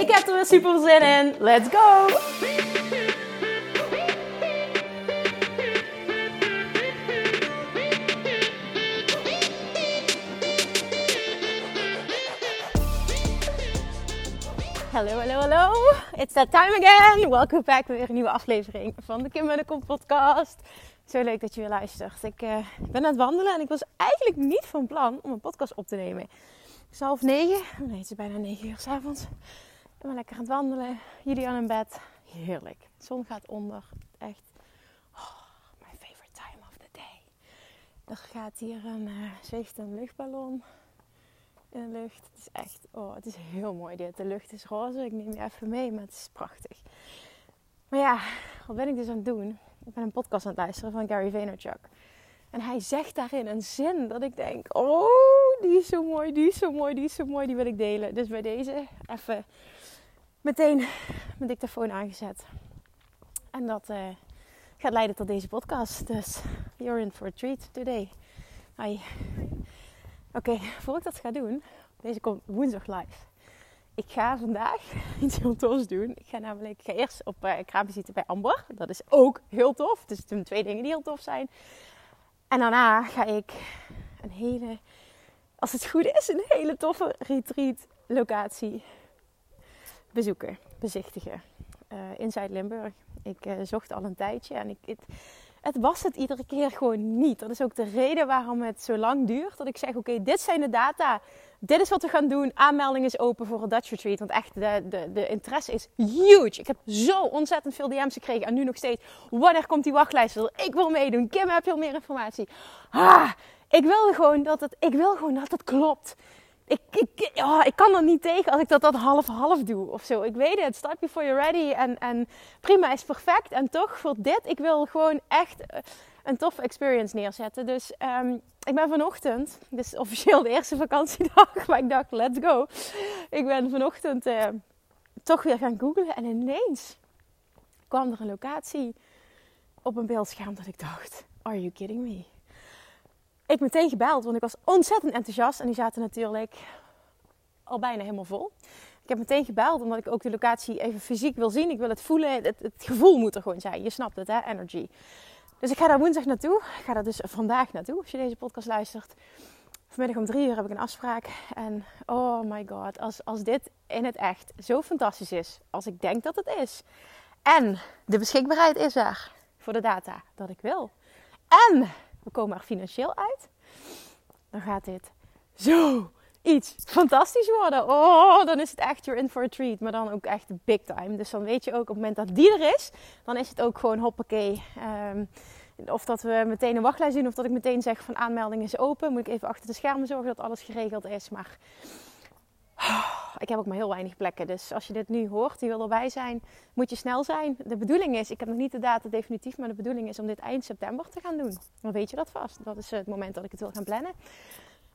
Ik heb er weer super zin in. Let's go! Hallo, hallo, hallo. It's that time again. Welkom back weer een nieuwe aflevering van de Kim Kom podcast. Zo leuk dat je weer luistert. Ik uh, ben aan het wandelen en ik was eigenlijk niet van plan om een podcast op te nemen. Het is half negen. Nee, het is bijna negen uur s'avonds. Ben lekker aan het wandelen. Jullie aan in bed. Heerlijk. De zon gaat onder. Echt. Oh, my favorite time of the day. Er gaat hier een, uh, zweeft een luchtballon in de lucht. Het is echt, oh, het is heel mooi dit. De lucht is roze. Ik neem je even mee, maar het is prachtig. Maar ja, wat ben ik dus aan het doen? Ik ben een podcast aan het luisteren van Gary Vaynerchuk. En hij zegt daarin een zin dat ik denk, oh, die is zo mooi, die is zo mooi, die is zo mooi, die wil ik delen. Dus bij deze even meteen mijn dictafoon aangezet. En dat uh, gaat leiden tot deze podcast. Dus you're in for a treat today. Oké, okay, voor ik dat ga doen, deze komt woensdag live. Ik ga vandaag iets heel tofs doen. Ik ga namelijk, ik ga eerst op uh, kraamvisite bij Amber. Dat is ook heel tof. Dus het zijn twee dingen die heel tof zijn. En daarna ga ik een hele, als het goed is, een hele toffe retreat locatie bezoeken, bezichtigen. Uh, in Zuid-Limburg. Ik uh, zocht al een tijdje en ik, het, het was het iedere keer gewoon niet. Dat is ook de reden waarom het zo lang duurt. Dat ik zeg, oké, dit zijn de data. Dit is wat we gaan doen. Aanmelding is open voor een Dutch Retreat. Want echt, de, de, de interesse is huge. Ik heb zo ontzettend veel DM's gekregen. En nu nog steeds. Wanneer komt die wachtlijst? Ik wil meedoen. Kim, heb je al meer informatie? Ah, ik wil gewoon dat het, ik wil gewoon dat het klopt ik, ik, oh, ik kan er niet tegen als ik dat, dat half-half doe of zo. Ik weet het, start before you're ready. En, en prima, is perfect. En toch, voor dit, ik wil gewoon echt eh, een toffe experience neerzetten. Dus um, ik ben vanochtend, is officieel de eerste vakantiedag, maar ik dacht, let's go. Ik ben vanochtend uh, toch weer gaan googlen en ineens kwam er een locatie op een beeldscherm dat ik dacht, are you kidding me? Ik meteen gebeld, want ik was ontzettend enthousiast. En die zaten natuurlijk al bijna helemaal vol. Ik heb meteen gebeld, omdat ik ook de locatie even fysiek wil zien. Ik wil het voelen. Het, gevoel moet er gewoon zijn. Je snapt het, hè? Energy. Dus ik ga daar woensdag naartoe. Ik ga daar dus vandaag naartoe, als je deze podcast luistert. Vanmiddag om drie uur heb ik een afspraak. En oh my god, als, als dit in het echt zo fantastisch is, als ik denk dat het is. En de beschikbaarheid is er voor de data dat ik wil. En we komen er financieel uit, dan gaat dit zo iets fantastisch worden. Oh, dan is het echt you're in for a treat. Maar dan ook echt big time. Dus dan weet je ook op het moment dat die er is, dan is het ook gewoon hoppakee. Um, of dat we meteen een wachtlijst doen, of dat ik meteen zeg van aanmelding is open. Moet ik even achter de schermen zorgen dat alles geregeld is. Maar ik heb ook maar heel weinig plekken. Dus als je dit nu hoort, die wil erbij zijn, moet je snel zijn. De bedoeling is, ik heb nog niet de data definitief, maar de bedoeling is om dit eind september te gaan doen. Dan weet je dat vast. Dat is het moment dat ik het wil gaan plannen.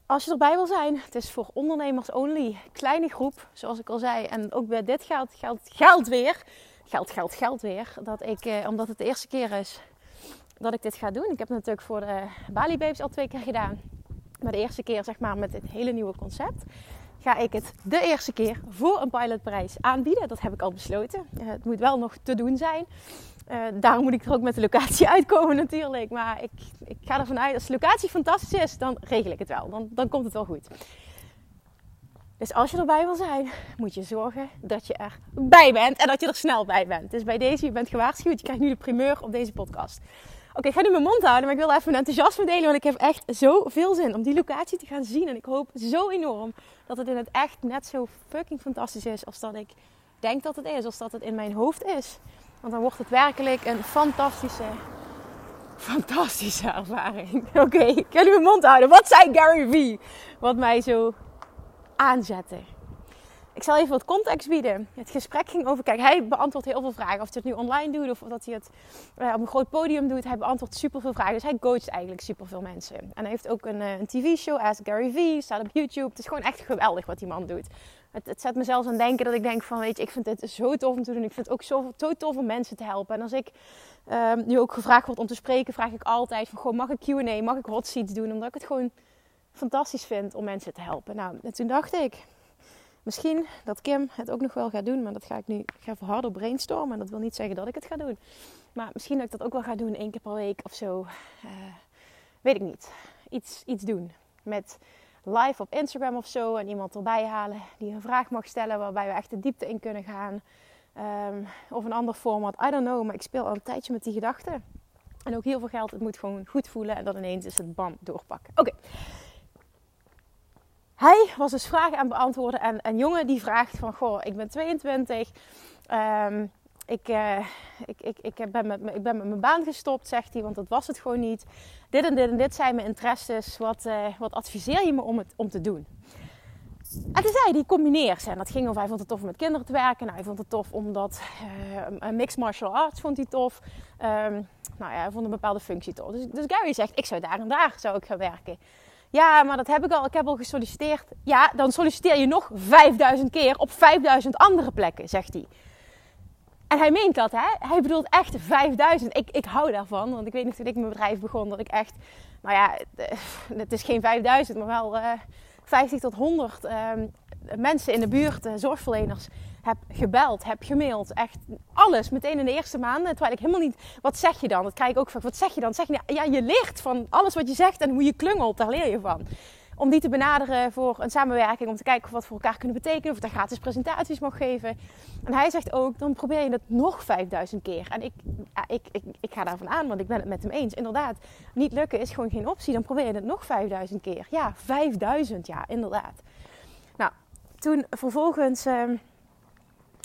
Als je erbij wil zijn, het is voor ondernemers only. Kleine groep, zoals ik al zei. En ook bij dit geldt, geldt, geldt weer. Geld, geld, geld weer. Dat ik, eh, omdat het de eerste keer is dat ik dit ga doen. Ik heb het natuurlijk voor de Bali Babes al twee keer gedaan. Maar de eerste keer zeg maar met dit hele nieuwe concept ga ik het de eerste keer voor een pilotprijs aanbieden. Dat heb ik al besloten. Uh, het moet wel nog te doen zijn. Uh, daarom moet ik er ook met de locatie uitkomen natuurlijk. Maar ik, ik ga ervan uit, als de locatie fantastisch is, dan regel ik het wel. Dan, dan komt het wel goed. Dus als je erbij wil zijn, moet je zorgen dat je erbij bent en dat je er snel bij bent. Dus bij deze, je bent gewaarschuwd. Je krijgt nu de primeur op deze podcast. Oké, ik ga nu mijn mond houden, maar ik wil even mijn enthousiasme delen. Want ik heb echt zoveel zin om die locatie te gaan zien. En ik hoop zo enorm dat het in het echt net zo fucking fantastisch is als dat ik denk dat het is. Als dat het in mijn hoofd is. Want dan wordt het werkelijk een fantastische, fantastische ervaring. Oké, ik ga nu mijn mond houden. Wat zei Gary Vee? Wat mij zo aanzette. Ik zal even wat context bieden. Het gesprek ging over, kijk, hij beantwoordt heel veel vragen. Of hij het nu online doet of dat hij het uh, op een groot podium doet. Hij beantwoordt super veel vragen. Dus hij coacht eigenlijk super veel mensen. En hij heeft ook een, uh, een tv-show, Ask Gary Vee, staat op YouTube. Het is gewoon echt geweldig wat die man doet. Het, het, zet me zelfs aan denken dat ik denk van, weet je, ik vind het zo tof om te doen. Ik vind het ook zo, tof om mensen te helpen. En als ik uh, nu ook gevraagd word om te spreken, vraag ik altijd van, gewoon, mag ik Q&A, mag ik hot seats doen? Omdat ik het gewoon fantastisch vind om mensen te helpen. Nou, en toen dacht ik, Misschien dat Kim het ook nog wel gaat doen, maar dat ga ik nu ga even harder brainstormen. En dat wil niet zeggen dat ik het ga doen. Maar misschien dat ik dat ook wel ga doen één keer per week of zo. Uh, weet ik niet. Iets, iets doen. Met live op Instagram of zo. En iemand erbij halen die een vraag mag stellen waarbij we echt de diepte in kunnen gaan. Um, of een ander format. I don't know. Maar ik speel al een tijdje met die gedachten. En ook heel veel geld. Het moet gewoon goed voelen. En dan ineens is het bam doorpakken. Oké hij was dus vragen aan beantwoorden. En een jongen die vraagt van, goh, ik ben 22. Um, ik, uh, ik, ik, ik, ben met, ik ben met mijn baan gestopt, zegt hij, want dat was het gewoon niet. Dit en dit en dit zijn mijn interesses. Wat, uh, wat adviseer je me om, het, om te doen? En toen zei hij, combineert En dat ging over, hij vond het tof om met kinderen te werken. Nou, hij vond het tof omdat uh, mixed martial arts vond hij tof. Um, nou ja, hij vond een bepaalde functie tof. Dus, dus Gary zegt, ik zou daar en daar zou ik gaan werken. Ja, maar dat heb ik al. Ik heb al gesolliciteerd. Ja, dan solliciteer je nog 5000 keer op 5000 andere plekken, zegt hij. En hij meent dat, hè? Hij bedoelt echt 5000. Ik, ik hou daarvan, want ik weet nog toen ik mijn bedrijf begon dat ik echt, nou ja, het is geen 5000, maar wel eh, 50 tot 100 uh, ehm, mensen in de buurt, uh, zorgverleners, heb gebeld, heb gemaild. Echt alles meteen in de eerste maanden. Terwijl ik helemaal niet. Wat zeg je dan? Dat krijg ik ook vaak. Wat zeg je dan? Zeg je, ja, je leert van alles wat je zegt en hoe je klungelt. Daar leer je van. Om die te benaderen voor een samenwerking. Om te kijken wat we voor elkaar kunnen betekenen. Of ik daar gratis presentaties mag geven. En hij zegt ook: dan probeer je het nog 5000 keer. En ik, ik, ik, ik ga daarvan aan, want ik ben het met hem eens. Inderdaad, niet lukken is gewoon geen optie. Dan probeer je het nog 5000 keer. Ja, 5000, ja, inderdaad. Nou, toen vervolgens. Uh,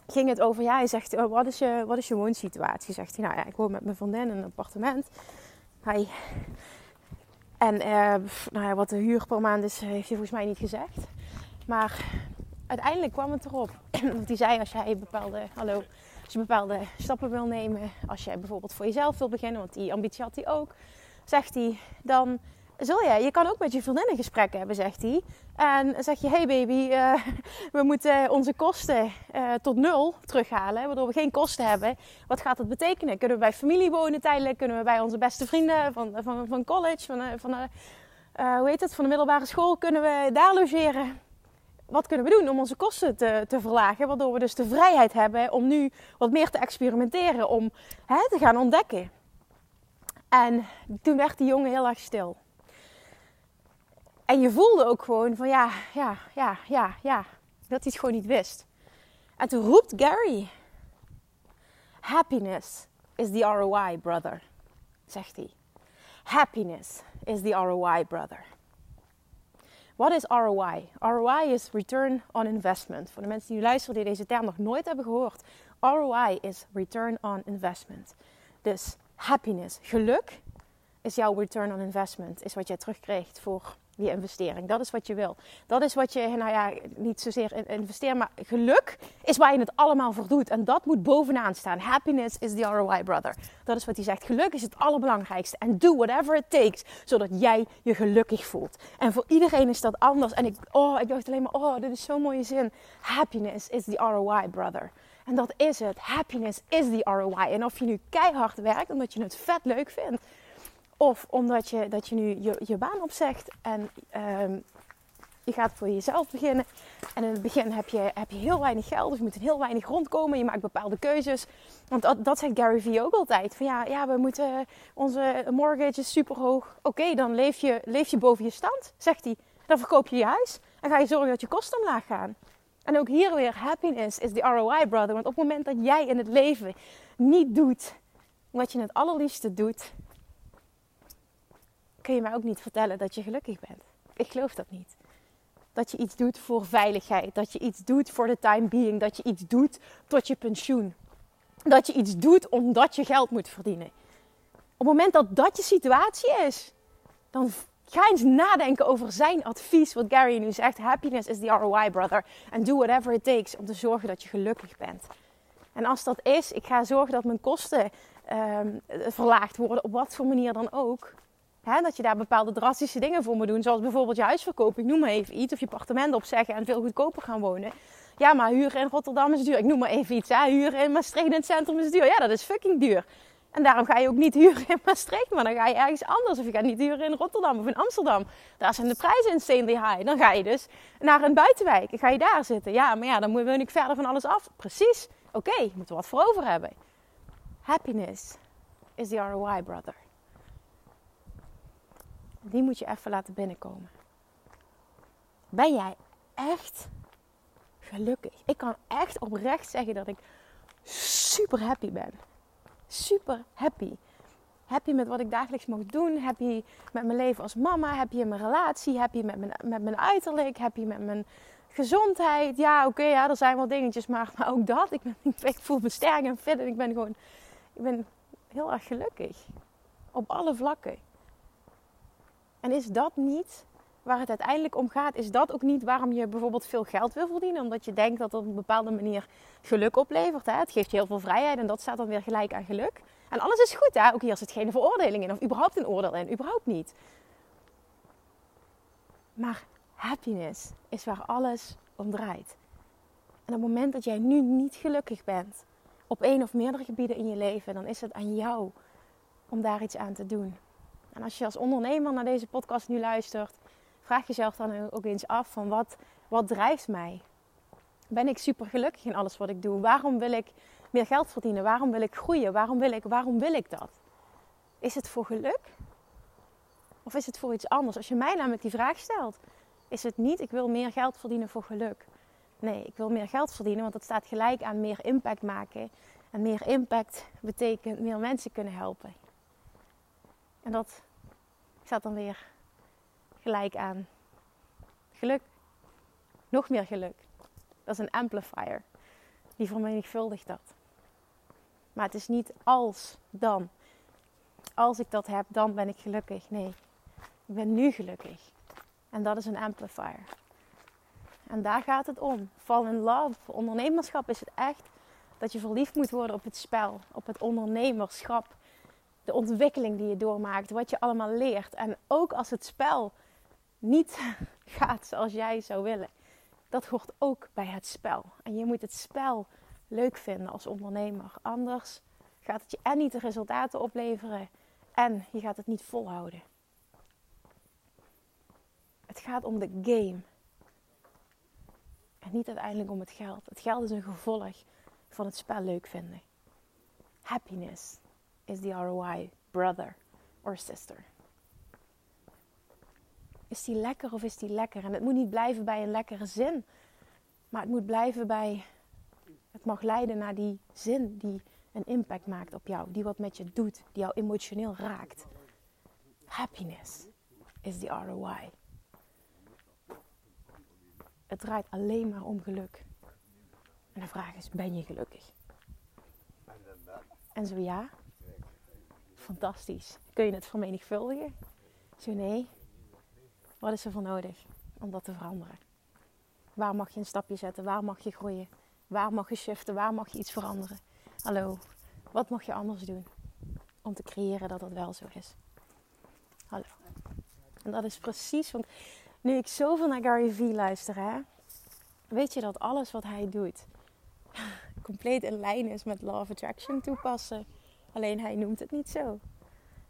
ging het over, ja, hij zegt, oh, wat, is je, wat is je woonsituatie? Zegt hij, nou ja, ik woon met mijn vriendin in een appartement. Hij, en uh, nou ja, wat de huur per maand is, heeft hij volgens mij niet gezegd. Maar uiteindelijk kwam het erop. Want hij zei, als jij bepaalde, hallo, als je bepaalde stappen wil nemen, als jij bijvoorbeeld voor jezelf wil beginnen, want die ambitie had hij ook, zegt hij, dan zul je, je kan ook met je vriendin een gesprek hebben, zegt hij. En zeg je, hey baby, uh, we moeten onze kosten uh, tot nul terughalen, waardoor we geen kosten hebben. Wat gaat dat betekenen? Kunnen we bij familie wonen tijdelijk? Kunnen we bij onze beste vrienden van, van, van college, van, eh, van hoe heet het, van de middelbare school, kunnen we daar logeren? Wat kunnen we doen om onze kosten te, te verlagen? Waardoor we dus de vrijheid hebben om nu wat meer te experimenteren, om hè, te gaan ontdekken. En toen werd die jongen heel erg stil. En je voelde ook gewoon van ja, ja, ja, ja, ja. Dat hij het gewoon niet wist. En toen roept Gary: Happiness is the ROI, brother. Zegt hij. Happiness is the ROI, brother. Wat is ROI? ROI is return on investment. Voor de mensen die luisteren die deze term nog nooit hebben gehoord. ROI is return on investment. Dus happiness, geluk, is jouw return on investment. Is wat jij terugkrijgt voor die investering. Dat is wat je wil. Dat is wat je, nou ja, niet zozeer investeert, maar geluk is waar je het allemaal voor doet. En dat moet bovenaan staan. Happiness is the ROI, brother. Dat is wat hij zegt. Geluk is het allerbelangrijkste. En do whatever it takes, zodat jij je gelukkig voelt. En voor iedereen is dat anders. En ik, oh, ik dacht alleen maar, oh, dit is zo'n mooie zin. Happiness is the ROI, brother. En dat is het. Happiness is the ROI. En of je nu keihard werkt omdat je het vet leuk vindt of omdat je, dat je nu je, je baan opzegt en um, je gaat voor jezelf beginnen. En in het begin heb je, heb je heel weinig geld, of je moet heel weinig rondkomen. Je maakt bepaalde keuzes. Want dat, dat zegt Gary Vee ook altijd. Van ja, ja, we moeten, onze mortgage is super hoog. Oké, dan leef je, leef je boven je stand, zegt hij. Dan verkoop je je huis en ga je zorgen dat je kosten omlaag gaan. En ook hier weer, happiness is the ROI, brother. Want op het moment dat jij in het leven niet doet wat je het allerliefste doet, kun je mij ook niet vertellen dat je gelukkig bent. Ik geloof dat niet. Dat je iets doet voor veiligheid. Dat je iets doet voor de time being. Dat je iets doet tot je pensioen. Dat je iets doet omdat je geld moet verdienen. Op het moment dat dat je situatie is, dan Ga eens nadenken over zijn advies, wat Gary nu zegt. Happiness is the ROI, brother. And do whatever it takes om te zorgen dat je gelukkig bent. En als dat is, ik ga zorgen dat mijn kosten um, verlaagd worden, op wat voor manier dan ook. Dat je daar bepaalde drastische dingen voor moet doen. Zoals bijvoorbeeld je huisverkoop. Ik noem maar even iets. Of je appartement opzeggen en veel goedkoper gaan wonen. Ja, maar huren in Rotterdam is duur. Ik noem maar even iets. Hè. Huren in Maastricht in het centrum is duur. Ja, dat is fucking duur. En daarom ga je ook niet huren in Maastricht, maar dan ga je ergens anders. Of je gaat niet huren in Rotterdam of in Amsterdam. Daar zijn de prijzen insanely high. Dan ga je dus naar een buitenwijk. ga je daar zitten. Ja, maar ja, dan moet ik verder van alles af. Precies. Oké, okay, je moet er wat voor over hebben. Happiness is the ROI, brother. Die moet je even laten binnenkomen. Ben jij echt gelukkig? Ik kan echt oprecht zeggen dat ik super happy ben super happy. Happy met wat ik dagelijks mag doen. Happy met mijn leven als mama. Happy in mijn relatie. Happy met mijn, met mijn uiterlijk. Happy met mijn gezondheid. Ja, oké, ja, er zijn wel dingetjes, maar, ook dat. Ik, ben, ik voel me sterk en fit en ik ben gewoon ik ben heel erg gelukkig. Op alle vlakken. En is dat niet waar het uiteindelijk om gaat, is dat ook niet waarom je bijvoorbeeld veel geld wil verdienen. Omdat je denkt dat het op een bepaalde manier geluk oplevert. Hè? Het geeft je heel veel vrijheid en dat staat dan weer gelijk aan geluk. En alles is goed, hè? ook hier zit geen veroordeling in of überhaupt een oordeel in, überhaupt niet. Maar happiness is waar alles om draait. En op het moment dat jij nu niet gelukkig bent, op één of meerdere gebieden in je leven, dan is het aan jou om daar iets aan te doen. En als je als ondernemer naar deze podcast nu luistert, vraag jezelf dan ook eens af van wat, wat drijft mij? Ben ik super gelukkig in alles wat ik doe? Waarom wil ik meer geld verdienen? Waarom wil ik groeien? Waarom wil ik, waarom wil ik dat? Is het voor geluk? Of is het voor iets anders? Als je mij namelijk die vraag stelt, is het niet ik wil meer geld verdienen voor geluk. Nee, ik wil meer geld verdienen, want dat staat gelijk aan meer impact maken. En meer impact betekent meer mensen kunnen helpen. En dat staat dan weer gelijk aan geluk. Nog meer geluk. Dat is een amplifier. Die vermenigvuldigt dat. Maar het is niet als dan. Als ik dat heb, dan ben ik gelukkig. Nee, ik ben nu gelukkig. En dat is een amplifier. En daar gaat het om. Fall in love. Ondernemerschap is het echt dat je verliefd moet worden op het spel, op het ondernemerschap. De ontwikkeling die je doormaakt, wat je allemaal leert. En ook als het spel niet gaat zoals jij zou willen. Dat hoort ook bij het spel. En je moet het spel leuk vinden als ondernemer. Anders gaat het je en niet de resultaten opleveren en je gaat het niet volhouden. Het gaat om de game. En niet uiteindelijk om het geld. Het geld is een gevolg van het spel leuk vinden. Happiness is the ROI, brother or sister. Is die lekker of is die lekker? En het moet niet blijven bij een lekkere zin. Maar het moet blijven bij. Het mag leiden naar die zin die een impact maakt op jou. Die wat met je doet. Die jou emotioneel raakt. Happiness is the ROI. Het draait alleen maar om geluk. En de vraag is: ben je gelukkig? En zo ja, fantastisch. Kun je het vermenigvuldigen? Zo nee, wat is er voor nodig om dat te veranderen? Waar mag je een stapje zetten? Waar mag je groeien? Waar mag je shiften? Waar mag je iets veranderen? Hallo, wat mag je anders doen om te creëren dat dat wel zo is? Hallo. En dat is precies, want nu ik zoveel naar Gary Vee luister, hè, weet je dat alles wat hij doet compleet in lijn is met Law of Attraction toepassen. Alleen hij noemt het niet zo.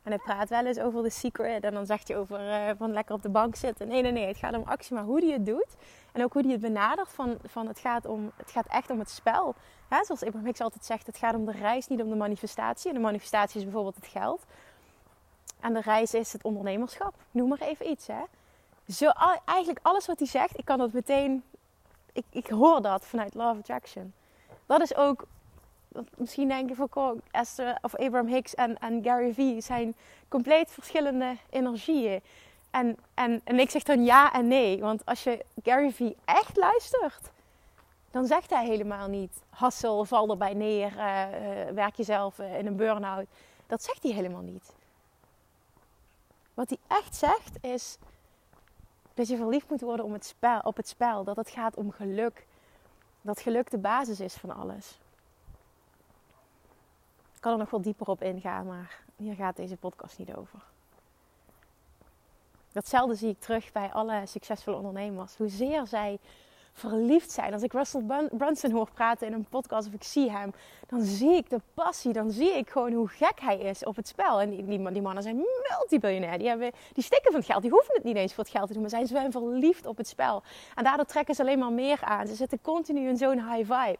En hij praat wel eens over de secret. En dan zegt hij over uh, van lekker op de bank zitten. Nee, nee, nee. Het gaat om actie. Maar hoe hij het doet. En ook hoe hij het benadert. Van, van het, gaat om, het gaat echt om het spel. Ja, zoals Abraham Hicks altijd zegt. Het gaat om de reis, niet om de manifestatie. En de manifestatie is bijvoorbeeld het geld. En de reis is het ondernemerschap. Noem maar even iets. Hè. Zo, eigenlijk alles wat hij zegt. Ik kan dat meteen... Ik, ik hoor dat vanuit Love Attraction. Dat is ook misschien denken van Esther of Abraham Hicks en, en Gary Vee zijn compleet verschillende energieën. En, en, en ik zeg dan ja en nee. Want als je Gary Vee echt luistert, dan zegt hij helemaal niet hassel, val erbij neer, uh, uh, werk jezelf uh, in een burn-out. Dat zegt hij helemaal niet. Wat hij echt zegt is dat je verliefd moet worden om het spel, op het spel. Dat het gaat om geluk. Dat geluk de basis is van alles. Ik kan er nog wel dieper op ingaan, maar hier gaat deze podcast niet over. Datzelfde zie ik terug bij alle succesvolle ondernemers. Hoezeer zij verliefd zijn. Als ik Russell Brunson hoor praten in een podcast of ik zie hem, dan zie ik de passie. Dan zie ik gewoon hoe gek hij is op het spel. En die, die, mannen zijn multibiljonair. Die, hebben, die stikken van het geld. Die hoeven het niet eens voor het geld te doen. Maar zijn zijn verliefd op het spel. En daardoor trekken ze alleen maar meer aan. Ze zitten continu in zo'n high vibe.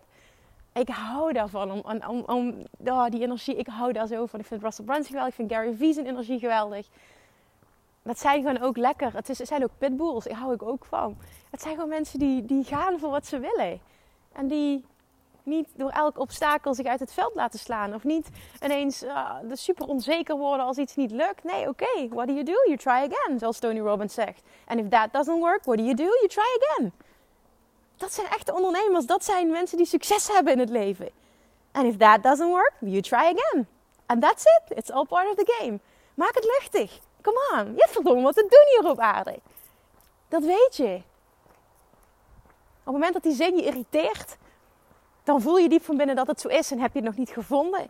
Ik hou daarvan. Om, om, om oh, die energie. Ik hou daar zo van. Ik vind Russell Brunson geweldig. Ik vind Gary Vee zijn energie geweldig. Dat zijn gewoon ook lekker. Het, is, zijn ook pitbulls. Daar hou ik ook van. Het zijn gewoon mensen die, die gaan voor wat ze willen. En die niet door elk obstakel zich uit het veld laten slaan. Of niet ineens uh, super onzeker worden als iets niet lukt. Nee, oké. Okay. What do you do? You try again. Zoals Tony Robbins zegt. And if that doesn't work, what do you do? You try again. Dat zijn echte ondernemers. Dat zijn mensen die succes hebben in het leven. And if that doesn't work, you try again. And that's it. It's all part of the game. Maak het luchtig. Come on. Je hebt verdomme wat te doen hier op aarde. Dat weet je. Op het moment dat die zin je irriteert, dan voel je diep van binnen dat het zo is en heb je het nog niet gevonden.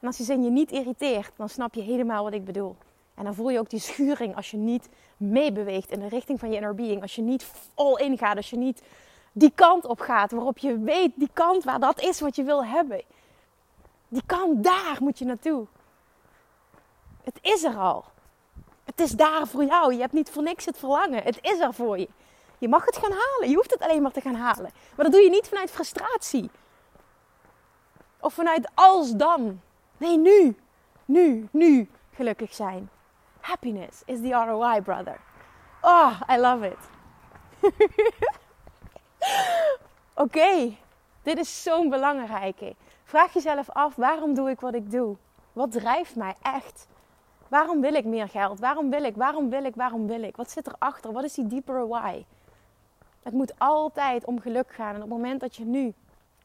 En als die zin je niet irriteert, dan snap je helemaal wat ik bedoel. En dan voel je ook die schuring als je niet meebeweegt in de richting van je inner being. Als je niet all in gaat, als je niet die kant op gaat waarop je weet, die kant waar dat is wat je wil hebben. Die kant, daar moet je naartoe. Het is er al. Het is daar voor jou. Je hebt niet voor niks het verlangen. Het is er voor je. Je mag het gaan halen. Je hoeft het alleen maar te gaan halen. Maar dat doe je niet vanuit frustratie. Of vanuit als dan. Nee, nu. Nu, nu gelukkig zijn. Happiness is the ROI, brother. Oh, I love it. Oké, dit is zo'n belangrijke. Vraag jezelf af, waarom doe ik wat ik doe? Wat drijft mij echt? Waarom wil ik meer geld? Waarom wil ik? Waarom wil ik? Waarom wil ik? Wat zit erachter? Wat is die diepere why? Het moet altijd om geluk gaan. En op het moment dat je nu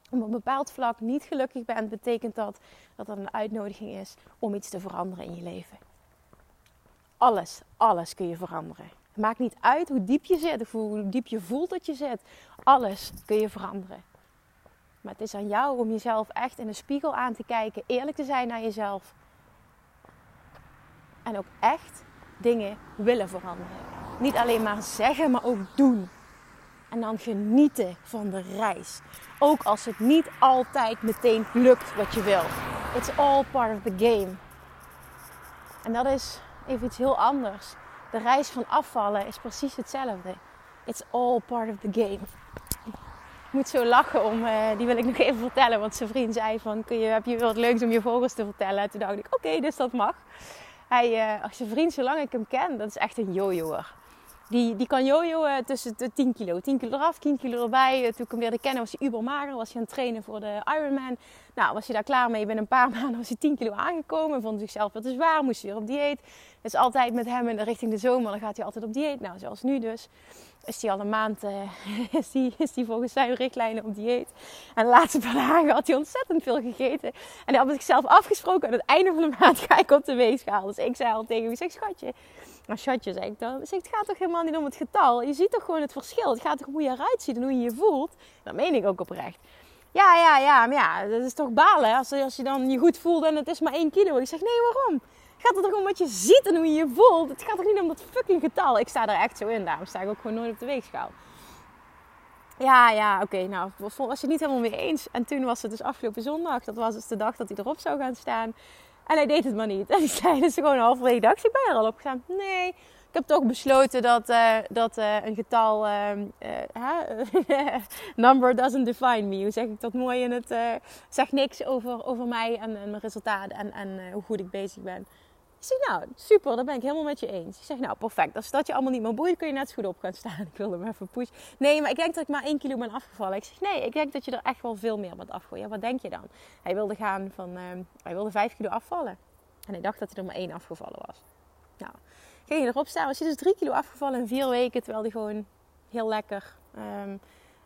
op een bepaald vlak niet gelukkig bent, betekent dat dat dat een uitnodiging is om iets te veranderen in je leven. Alles, alles kun je veranderen. Maakt niet uit hoe diep je zit of hoe diep je voelt dat je zit. Alles kun je veranderen. Maar het is aan jou om jezelf echt in de spiegel aan te kijken, eerlijk te zijn naar jezelf. En ook echt dingen willen veranderen. Niet alleen maar zeggen, maar ook doen. En dan genieten van de reis. Ook als het niet altijd meteen lukt wat je wil. It's all part of the game. En dat is even iets heel anders. De reis van afvallen is precies hetzelfde. It's all part of the game. Ik moet zo lachen om, uh, die wil ik nog even vertellen. Want zijn vriend zei van, kun je, heb je wat leuks om je vogels te vertellen? En toen dacht ik, oké, dus dat mag. Hij, uh, als je vriend, zolang ik hem ken, dat is echt een jojoer. Die, die kan jojoen tussen de 10 kilo. 10 kilo eraf, 10 kilo erbij. Toen ik hem leerde kennen was hij ubermager. Was hij aan het trainen voor de Ironman. Nou, was hij daar klaar mee. Binnen een paar maanden was hij 10 kilo aangekomen. Vond zichzelf wat te zwaar. Moest weer op dieet. Dus altijd met hem in de richting de zomer. Dan gaat hij altijd op dieet. Nou, zoals nu dus. Is hij al een maand uh, is die, is die volgens zijn richtlijnen op dieet. En de laatste paar dagen had hij ontzettend veel gegeten. En hij had met zichzelf afgesproken. Aan het einde van de maand ga ik op de weegschaal. Dus ik zei al tegen hem. Zeg, schatje maar schatje, zeg ik dan. Zeg, het gaat toch helemaal niet om het getal. Je ziet toch gewoon het verschil. Het gaat toch om hoe je eruit ziet en hoe je je voelt. Dat meen ik ook oprecht. Ja, ja, ja, maar ja, dat is toch balen als, als je dan je goed voelt en het is maar 1 kilo. Ik zeg, nee, waarom? Gaat het toch om wat je ziet en hoe je je voelt? Het gaat toch niet om dat fucking getal? Ik sta er echt zo in, daarom sta ik ook gewoon nooit op de weegschaal. Ja, ja, oké, nou, was je het niet helemaal mee eens. En toen was het dus afgelopen zondag, dat was dus de dag dat hij erop zou gaan staan. En hij deed het maar niet. En ik zei dus gewoon halverwege dag, ik ben er al opgegaan. Nee, ik heb toch besloten dat, uh, dat uh, een getal, uh, number doesn't define me. Hoe zeg ik dat mooi in het, zegt niks over, over mij en, en mijn resultaten en, en hoe goed ik bezig ben. Ik zeg, nou, super, daar ben ik helemaal met je eens. Ik zeg, nou, perfect. Als dat je allemaal niet meer boeit, kun je net zo goed op gaan staan. Ik wilde hem even pushen. Nee, maar ik denk dat ik maar één kilo ben afgevallen. Ik zeg, nee, ik denk dat je er echt wel veel meer bent afgevallen. Ja, wat denk je dan? Hij wilde gaan van, uh, hij wilde vijf kilo afvallen. En hij dacht dat hij er maar één afgevallen was. Nou, ging je erop staan. Was hij dus drie kilo afgevallen in vier weken. Terwijl hij gewoon heel lekker... Um,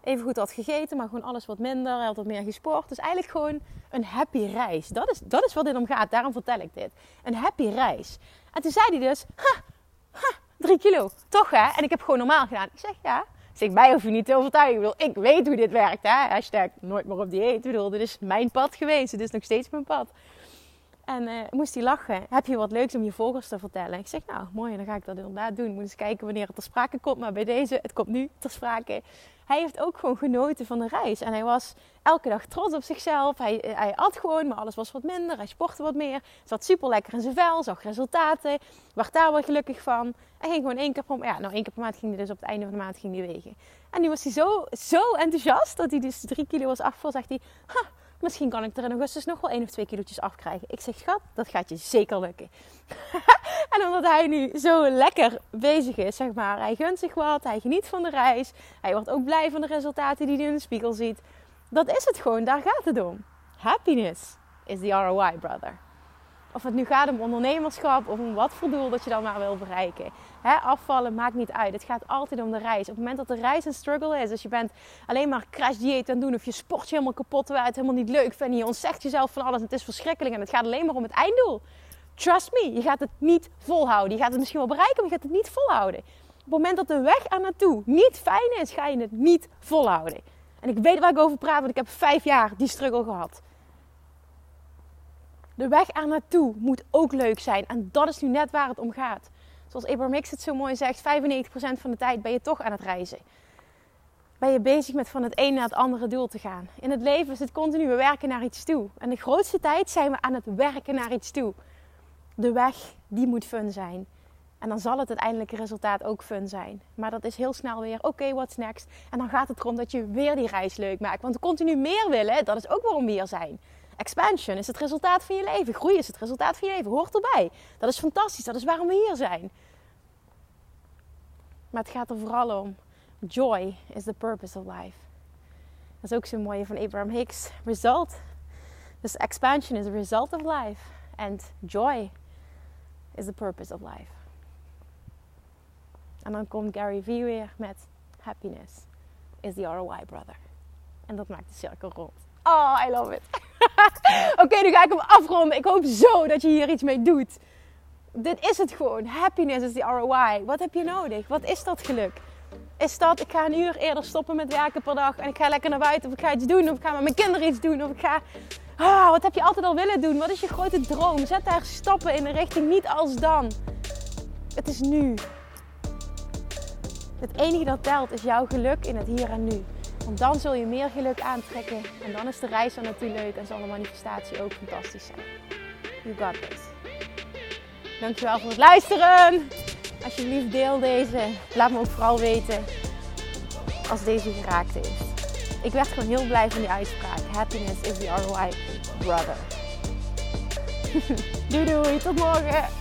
even goed had gegeten, maar gewoon alles wat minder. Had wat meer gesport. Dus eigenlijk gewoon een happy reis. Dat is, dat is wat dit om gaat. Daarom vertel ik dit. Een happy reis. En toen zei hij dus, ha, Ha, drie kilo, toch hè? En ik heb gewoon normaal gedaan. Ik zeg ja. Zeg, mij hoef je niet te overtuigen. Ik, ik weet hoe dit werkt. Hè? Hashtag nooit meer op dieet. Ik bedoel, dit is mijn pad geweest. Het is nog steeds mijn pad. En uh, moest hij lachen. Heb je wat leuks om je volgers te vertellen? Ik zeg, nou mooi, dan ga ik dat inderdaad doen. Moet eens kijken wanneer het ter sprake komt. Maar bij deze, het komt nu ter sprake. Hij heeft ook gewoon genoten van de reis. En hij was elke dag trots op zichzelf. Hij, hij at gewoon, maar alles was wat minder. Hij sportte wat meer. Zat super lekker in zijn vel. Zag resultaten. Werd daar wel gelukkig van. Hij ging gewoon één keer per maand. Ja, nou één keer per maand ging hij dus op het einde van de maand ging wegen. En nu was hij zo, zo enthousiast dat hij dus drie kilo was afgevallen. Zegt hij, ha, Misschien kan ik er in augustus nog wel één of twee kilootjes afkrijgen. Ik zeg, schat, dat gaat je zeker lukken. en omdat hij nu zo lekker bezig is, zeg maar. Hij gunt zich wat, hij geniet van de reis. Hij wordt ook blij van de resultaten die hij in de spiegel ziet. Dat is het gewoon, daar gaat het om. Happiness is the ROI, brother. Of het nu gaat om ondernemerschap of om wat voor doel dat je dan maar wil bereiken. Afvallen maakt niet uit. Het gaat altijd om de reis. Op het moment dat de reis een struggle is, dus je bent alleen maar crash dieet aan doen of je sport je helemaal kapot terwijl het helemaal niet leuk vindt. Je ontzegt jezelf van alles het is verschrikkelijk en het gaat alleen maar om het einddoel. Trust me, je gaat het niet volhouden. Je gaat het misschien wel bereiken, maar je gaat het niet volhouden. Op het moment dat de weg er naartoe niet fijn is, ga je het niet volhouden. En ik weet waar ik over praat, want ik heb vijf jaar die struggle gehad. De weg er naartoe moet ook leuk zijn. En dat is nu net waar het om gaat. Zoals Abraham Hicks het zo mooi zegt, 95% van de tijd ben je toch aan het reizen. Ben je bezig met van het een naar het andere doel te gaan. In het leven is het continu we werken naar iets toe. En de grootste tijd zijn we aan het werken naar iets toe. De weg, die moet fun zijn. En dan zal het uiteindelijke resultaat ook fun zijn. Maar dat is heel snel weer, oké, okay, what's next? En dan gaat het erom dat je weer die reis leuk maakt. Want continu meer willen, dat is ook waarom we hier zijn. Expansion is het resultaat van je leven. Groei is het resultaat van je leven. Hoort erbij. Dat is fantastisch. Dat is waarom we hier zijn. Maar het gaat er vooral om. Joy is the purpose of life. Dat is ook zo'n mooie van Abraham Hicks. Result. Dus expansion is the result of life. And joy is the purpose of life. En dan komt Gary Vee weer met happiness is the ROI brother. En dat maakt de cirkel rond. Oh, I love it. Oké, nu ga ik hem afronden. Ik hoop zo dat je hier iets mee doet. Dit is het gewoon. Happiness is the ROI. Wat heb je nodig? Wat is dat geluk? Is dat, ik ga een uur eerder stoppen met werken per dag en ik ga lekker naar buiten of ik ga iets doen of ik ga met mijn kinderen iets doen of ik ga... Ah, wat heb je altijd al willen doen? Wat is je grote droom? Zet daar stappen in de richting, niet als dan. Het is nu. Het enige dat telt is jouw geluk in het hier en nu. Want dan zul je meer geluk aantrekken. En dan is de reis er natuurlijk leuk en zal de manifestatie ook fantastisch zijn. You got this. Dankjewel voor het luisteren. Alsjeblieft deel deze. Laat me ook vooral weten als deze geraakt heeft. Ik werd gewoon heel blij van die uitspraak. Happiness is the ROI brother. doei doei, tot morgen.